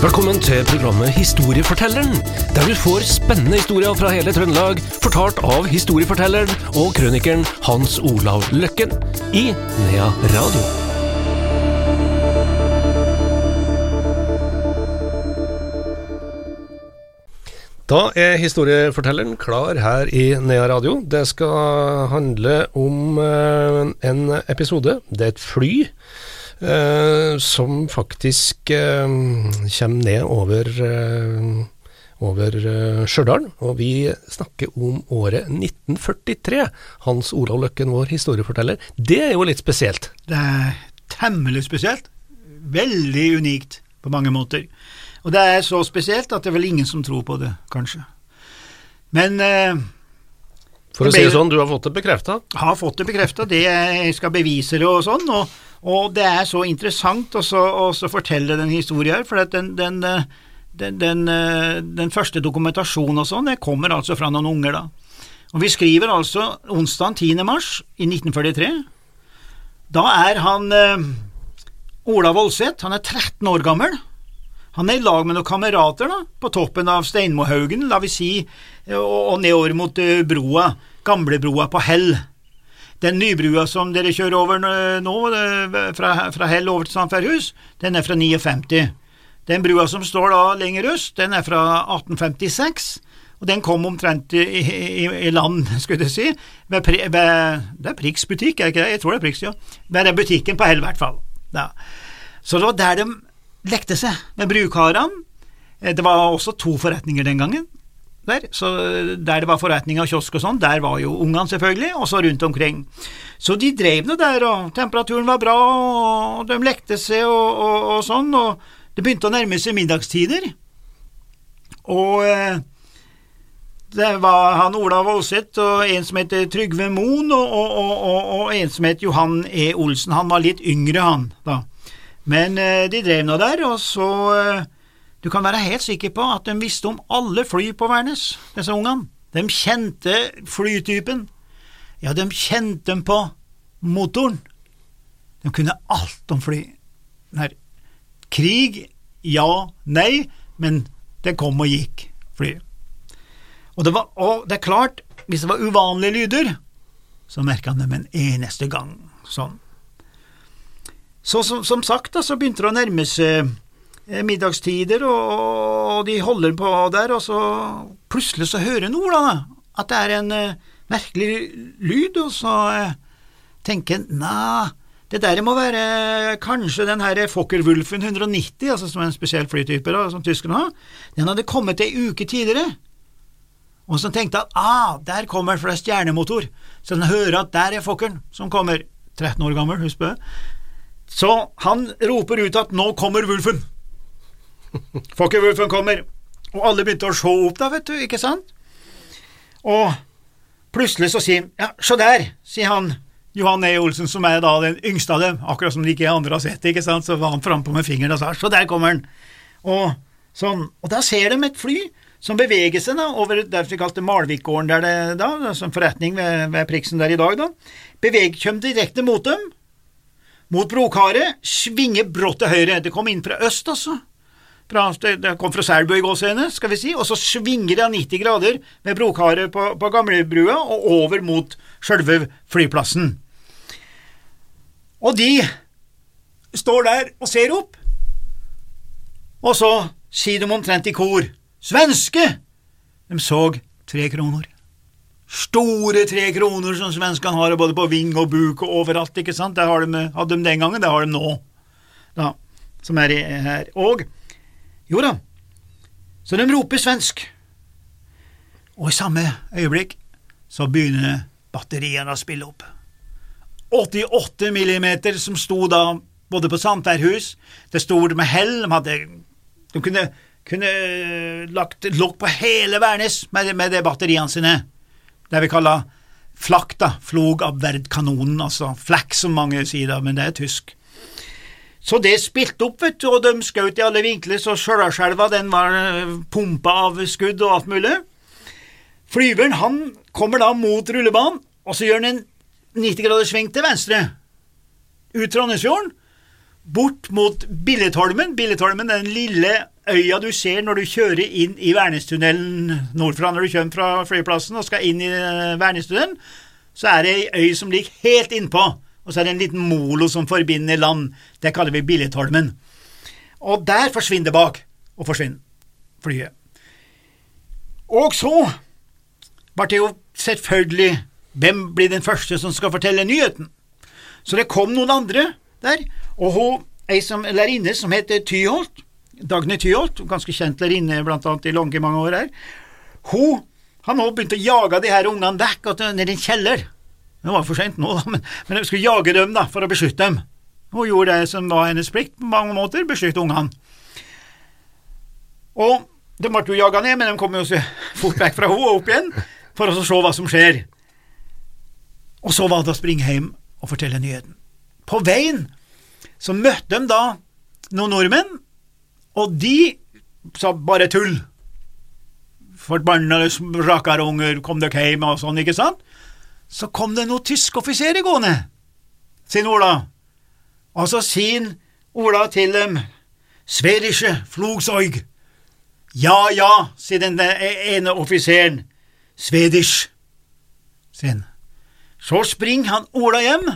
Velkommen til programmet Historiefortelleren, der du får spennende historier fra hele Trøndelag, fortalt av historiefortelleren og krønikeren Hans Olav Løkken i Nea Radio. Da er historiefortelleren klar her i Nea Radio. Det skal handle om eh, en episode. Det er et fly som faktisk eh, kommer ned over, eh, over eh, Stjørdal. Og vi snakker om året 1943. Hans Olav Løkken, vår historieforteller. Det er jo litt spesielt. Det er temmelig spesielt. Veldig unikt på mange måter. Og det er så spesielt at det er vel ingen som tror på det, kanskje. Men eh, For å si det sånn, du har fått det bekrefta. har fått det bekrefta, det jeg skal bevise det og sånn. Og, og det er så interessant å fortelle den historien her, for den, den, eh, den, den, eh, den første dokumentasjonen og sånn, det kommer altså fra noen unger, da. Og vi skriver altså onsdag 10. mars i 1943. Da er han eh, Ola Voldseth, han er 13 år gammel. Han er i lag med noen kamerater da, på toppen av Steinmohaugen, la vi si, og, og nedover mot eh, broa, gamlebroa på Hell. Den nybrua som dere kjører over nå- fra, fra Hell over til Sandferhus, den er fra 59. Den brua som står da lenger øst, den er fra 1856, og den kom omtrent i, i, i land, skulle jeg si, ved, ved Det er Prix butikk, er ikke det? Jeg tror det er Prix, ja. Ved den butikken på Hell, i hvert fall. Ja. Så det var der de lekte seg med brukarene. Eh, Det var også to forretninger den gangen. Der, så der det var forretning og kiosk og sånn, der var jo ungene selvfølgelig, og så rundt omkring. Så de drev nå der, og temperaturen var bra, og de lekte seg og, og, og sånn, og det begynte å nærme seg middagstider. Og eh, det var han Ola Voldseth og en som heter Trygve Moen, og, og, og, og en som het Johan E. Olsen. Han var litt yngre, han, da. Men eh, de drev nå der, og så eh, Du kan være helt sikker på at de visste om alle fly på Værnes, disse ungene. De kjente flytypen. Ja, de kjente dem på motoren. De kunne alt om fly. Nei, krig, ja, nei, men det kom og gikk, fly. Og det, var, og det er klart, hvis det var uvanlige lyder, så merka han dem en eneste gang, sånn. Så som, som sagt, da, så begynte det å nærme seg middagstider, og, de holder på der, og så plutselig så hører Ola da, at det er en eh, merkelig lyd, og så eh, tenker en nei, det der må være kanskje den her Fokker-Wulfen 190, altså som er en spesiell flytype da, som tyskerne har, den hadde kommet ei uke tidligere. Og så tenkte han ah, der kommer det, for det er stjernemotor, så han hører at der er Fokkeren som kommer, 13 år gammel, husk det. Så han roper ut at nå kommer Wulfen. Fokker-Wulfen kommer, og alle begynte å se opp da, vet du, ikke sant? Og plutselig så sier han, ja, se der, sier han, Johan E. Olsen, som er da den yngste av dem, akkurat som de ikke andre har sett ikke sant, så var han frampå med fingeren og sa, så der kommer han, og sånn, og da ser de et fly som beveger seg da, over der vi kalte Malvikgården der det da, som forretning ved, ved Priksen der i dag da, beveger kjøm direkte mot dem, mot brokaret, svinger brått til høyre, det kom inn fra øst altså, det, kom fra Selbu i gåsehudene, skal vi si, og så svinger av 90 grader med brokaret på, på gamlebrua og over mot sjølve flyplassen. Og de står der og ser opp, og så sier de omtrent i kor, svenske! De så tre kroner. Store tre kroner som svenskene har både på ving og buk og overalt, ikke sant, det de, hadde de den gangen, det har de nå, da, som er her. Og jo da, så de roper svensk. Og i samme øyeblikk så begynner batteriene å spille opp. 88 millimeter som sto da både på Sandberghus, det sto med hell, de hadde De kunne, kunne lagt lokk på hele Værnes med, med de batteriene sine. Det vi kaller flak, da, flog av verdkanonen, altså flak som mange sier da, men det er tysk. Så det spilte opp, vet du, og de skjøt i alle vinkler, så den var eh, pumpa av skudd og alt mulig. Flyveren han kommer da mot rullebanen, og så gjør han en 90 graders sving til venstre. Ut Trondheimsfjorden, bort mot Billetholmen. Billetholmen er den lille øya du ser når du kjører inn i Værnestunnelen nordfra når du kommer fra flyplassen og skal inn i eh, Værnestunnelen, så er det ei øy som ligger helt innpå, og så er det en liten molo som forbinder land. Det kaller vi Billetholmen. Og der forsvinner det bak, og forsvinner flyet. Og så ble det jo selvfølgelig hvem blir den første som skal fortelle nyheten? Så det kom noen andre der, og hun, ei som lærerinne som heter Tyholt, Dagny Tyholt, ganske kjent lærerinne blant annet i Långe mange år her, hun har nå begynt å jage de her ungene vekk i en kjeller. Det var for sent nå, da, men, men de skulle jage dem da, for å beskytte dem. Hun gjorde det som var hennes plikt på mange måter, beskytte ungene. Og de ble jo jaga ned, men de kom jo fort vekk fra henne og opp igjen for å se hva som skjer. Og så var det å springe hjem og fortelle nyheten. På veien så møtte de da noen nordmenn, og de sa bare tull. Forbannede rakarunger, kom dere hjem og sånn, ikke sant? Så kom det noen tyske offiserer gående, sier Ola. Og så sier Ola til dem, Sverische Flugzeug. Ja, ja, sier den ene offiseren. Svedish, han. Så springer han Ola hjem.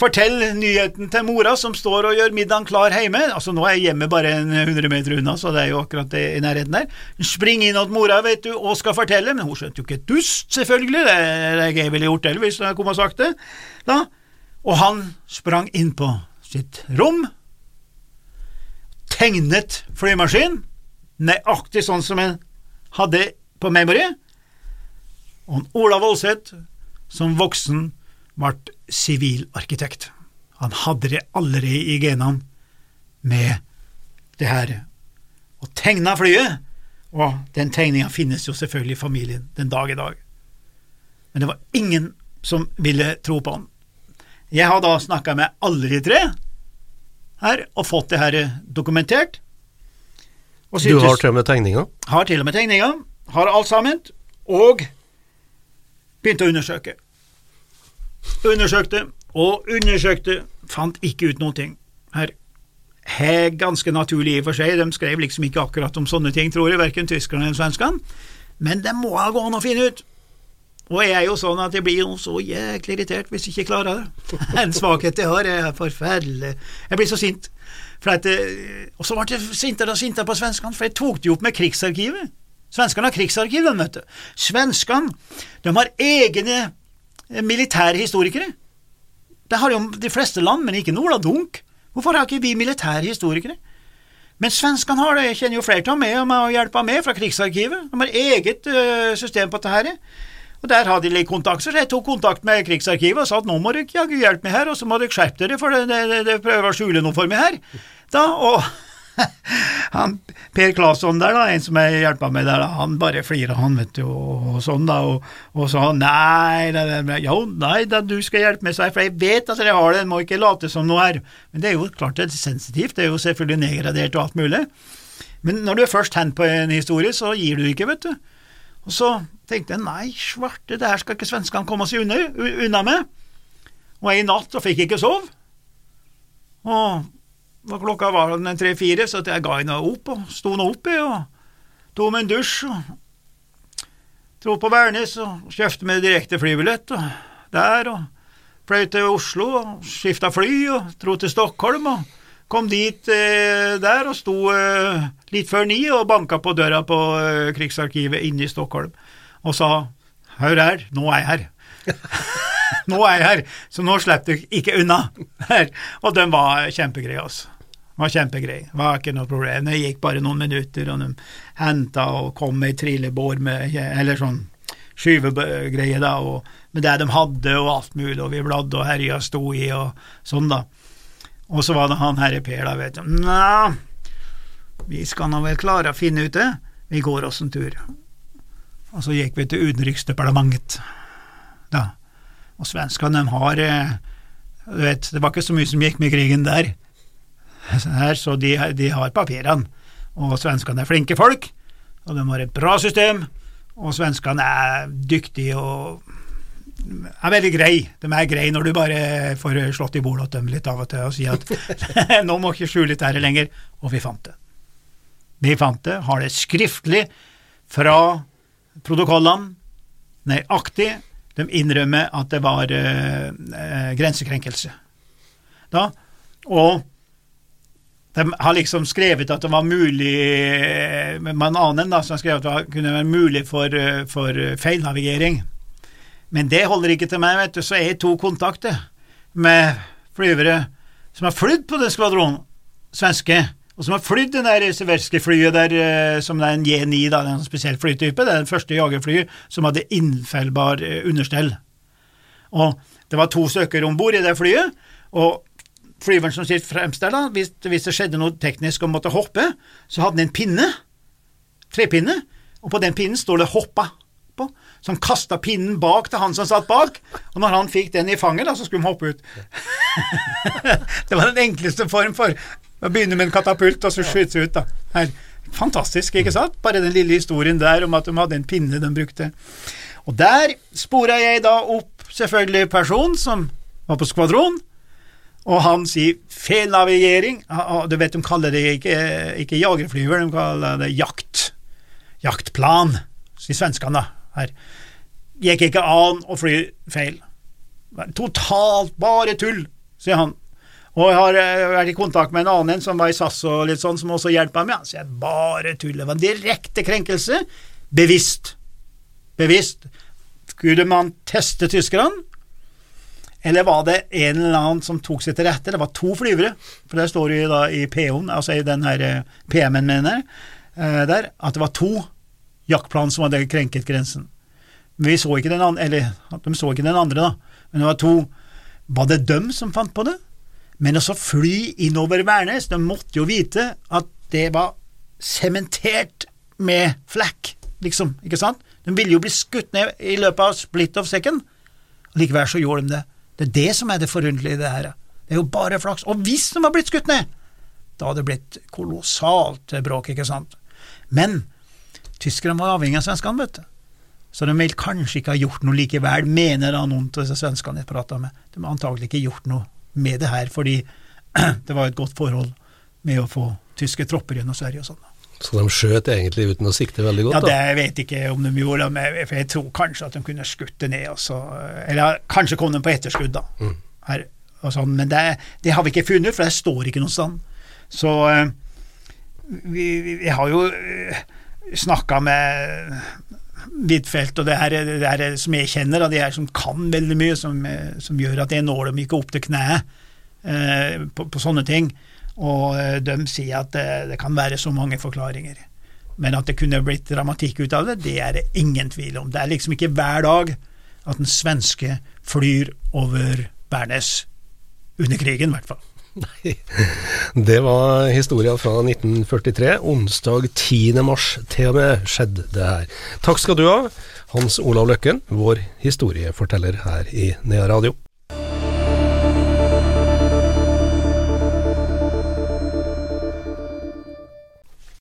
Fortell nyheten til mora som står og gjør middagen klar hjemme. Altså Nå er hjemmet bare en 100 meter unna, så det er jo akkurat det i nærheten der. Spring inn til mora vet du, og skal fortelle, men hun skjønte jo ikke et dust, selvfølgelig. Det er jeg ville gjort heller hvis jeg kom og sagt det. Da. Og han sprang inn på sitt rom, tegnet flymaskin, nøyaktig sånn som en hadde på Memory, og Ola Voldseth som voksen ble sivilarkitekt. Han hadde det allerede i genene med det her, og tegna flyet, og den tegninga finnes jo selvfølgelig i familien den dag i dag. Men det var ingen som ville tro på han. Jeg har da snakka med alle de tre her og fått det her dokumentert. du har til og med tegninga? Har til og med tegninga. Har alt sammen. Og begynte å undersøke. Undersøkte og undersøkte, fant ikke ut noen ting. Her er ganske naturlig i og for seg, de skrev liksom ikke akkurat om sånne ting, tror jeg, verken tyskerne eller svenskene, men det må ha gå an å finne ut. Og jeg er jo sånn at jeg blir jo så jæklig irritert hvis jeg ikke klarer det. En svakhet jeg har, er forferdelig. Jeg blir så sint. At, og så ble jeg sintere og sintere på svenskene, for jeg tok det jo opp med Krigsarkivet. Svenskene har krigsarkiv, de, vet du. Svenskene de har egne eh, militære historikere. Det har jo de fleste land, men ikke Nola Dunk. Hvorfor har ikke vi militære historikere? Men svenskene har det, jeg kjenner jo flere meg og å hjelpe med fra Krigsarkivet. De har eget uh, system på dette. Og Der hadde de litt kontakt, så jeg tok kontakt med Krigsarkivet og sa at nå må dere jaggu hjelpe meg her, og så må dere skjerpe dere, for det, prøver å skjule noe for meg her. Da, og han, Per Claesson der, da, en som jeg hjelpa med der, han bare flira, han, vet du, og, og sånn, da, og, og sa nei, det, det, jo, nei da, du skal hjelpe meg, sa jeg, for jeg vet at dere har det, må ikke late som noe her. Men det er jo klart det er sensitivt, det er jo selvfølgelig nedgradert og alt mulig. Men når du er først hen på en historie, så gir du ikke, vet du. Og så tenkte jeg nei, svarte, det her skal ikke svenskene komme seg unna, unna med. Og jeg i natt og fikk ikke sove. Og og klokka var tre-fire, så jeg ga henne opp, og sto nå i, og tok meg en dusj. og Dro på Værnes og kjøpte meg direkte flybillett og der, og fløy til Oslo og skifta fly og dro til Stockholm og kom dit eh, der og sto eh, litt før ni og banka på døra på eh, Krigsarkivet inne i Stockholm og sa hør her, nå er jeg her. nå er jeg her, så nå slipper du ikke unna. Her. og den var kjempegreie, altså. det var kjempegreie, var ikke noe problem. Det gikk bare noen minutter, og de henta og kom med trillebår med eller sånn skyvegreie, da, og med det de hadde og alt mulig, og vi bladde og herja sto i og sånn, da. Og så var det han herre Per, da, vet du. Nja, vi skal nå vel klare å finne ut det, vi går oss en tur. Og så gikk vi til Utenriksdepartementet, da. Og svenskene, de har eh, Du vet, det var ikke så mye som gikk med krigen der, så de, de har papirene. Og svenskene er flinke folk, og de har et bra system, og svenskene er dyktige og er veldig grei. De er greie når du bare får slått i bordet til dem litt av og til og sier at nå må ikke skjule dette lenger, og vi fant det. Vi fant det, har det skriftlig fra protokollene, nøyaktig. De innrømmer at det var eh, eh, grensekrenkelse. Da, og de har liksom skrevet at det var mulig med en annen da, som har skrevet at det kunne være mulig for, eh, for feilnavigering. Men det holder ikke til meg, vet du, så jeg to kontakter med flyvere som har flydd på den skvadronen, svenske, og som har flydd det der Severskij-flyet der, eh, som er en J9, da, en spesiell flytype, det er den første jagerflyet som hadde innfellbar eh, understell. Og det var to stykker om bord i det flyet, og flyveren som sitter fremst der, da, hvis, hvis, det skjedde noe teknisk og måtte hoppe, så hadde han en pinne, trepinne, og på den pinnen står det 'hoppa' på, som kasta pinnen bak til han som satt bak, og når han fikk den i fanget, da, så skulle han hoppe ut. det var den enkleste form for begynne med en katapult og så skyte ut. da. Her. Fantastisk, ikke sant? Bare den lille historien der om at de hadde en pinne de brukte. Og der spora jeg da opp selvfølgelig personen som var på skvadron, og han sier feilnavigering. Du vet, de kaller det ikke, ikke jagerflyver, de kaller det jakt. Jaktplan, sier svenskene. Her gikk ikke an å fly feil. Totalt bare tull, sier han. Og jeg har eh, vært i kontakt med en annen som var i SAS og litt sånn, som også hjelper meg. Så jeg bare tuller. Det var en direkte krenkelse. Bevisst. Bevisst. Skulle man teste tyskerne? Eller var det en eller annen som tok seg til rette? Det var to flyvere, for det står jo da i PO-en, altså i den her eh, PM-en, mener jeg, eh, der, at det var to jaktplan som hadde krenket grensen. Men vi så ikke den andre, eller de så ikke den andre, da, men det var to. Var det dem som fant på det? Men å fly innover Værnes, de måtte jo vite at det var sementert med flekk, liksom, ikke sant? De ville jo bli skutt ned i løpet av split of second, likevel så gjorde de det. Det er det som er det forunderlige i det her. Det er jo bare flaks. Og hvis de var blitt skutt ned, da hadde det blitt kolossalt bråk, ikke sant? Men tyskerne var avhengig av svenskene, vet du. Så de vil kanskje ikke ha gjort noe likevel, mener da noen av disse svenskene jeg prata med. De har antagelig ikke gjort noe med det her, fordi det var et godt forhold med å få tyske tropper gjennom Sverige og sånn. Så de skjøt egentlig uten å sikte veldig godt? Ja, det jeg vet ikke om de gjorde, for jeg tror kanskje at de kunne skutt det ned. Også. Eller kanskje kom de på etterskudd, da. Mm. Her, sånn. Men det, det, har vi ikke funnet, for det står ikke noe sted. Så eh, vi, vi, vi har jo eh, snakka med Huitfeldt og det her, det her, som jeg kjenner, de her som kan veldig mye, som, som gjør at jeg når dem ikke opp til kneet eh, på, på, sånne ting. Og eh, de sier at det, det, kan være så mange forklaringer. Men at det kunne blitt dramatikk ut av det, det er det ingen tvil om. Det er liksom ikke hver dag at den svenske flyr over Bernes. under krigen, i hvert fall. Nei, det var historia fra 1943. Onsdag 10. mars til og med skjedde det her. Takk skal du ha, Hans Olav Løkken, vår historieforteller her i Nea Radio.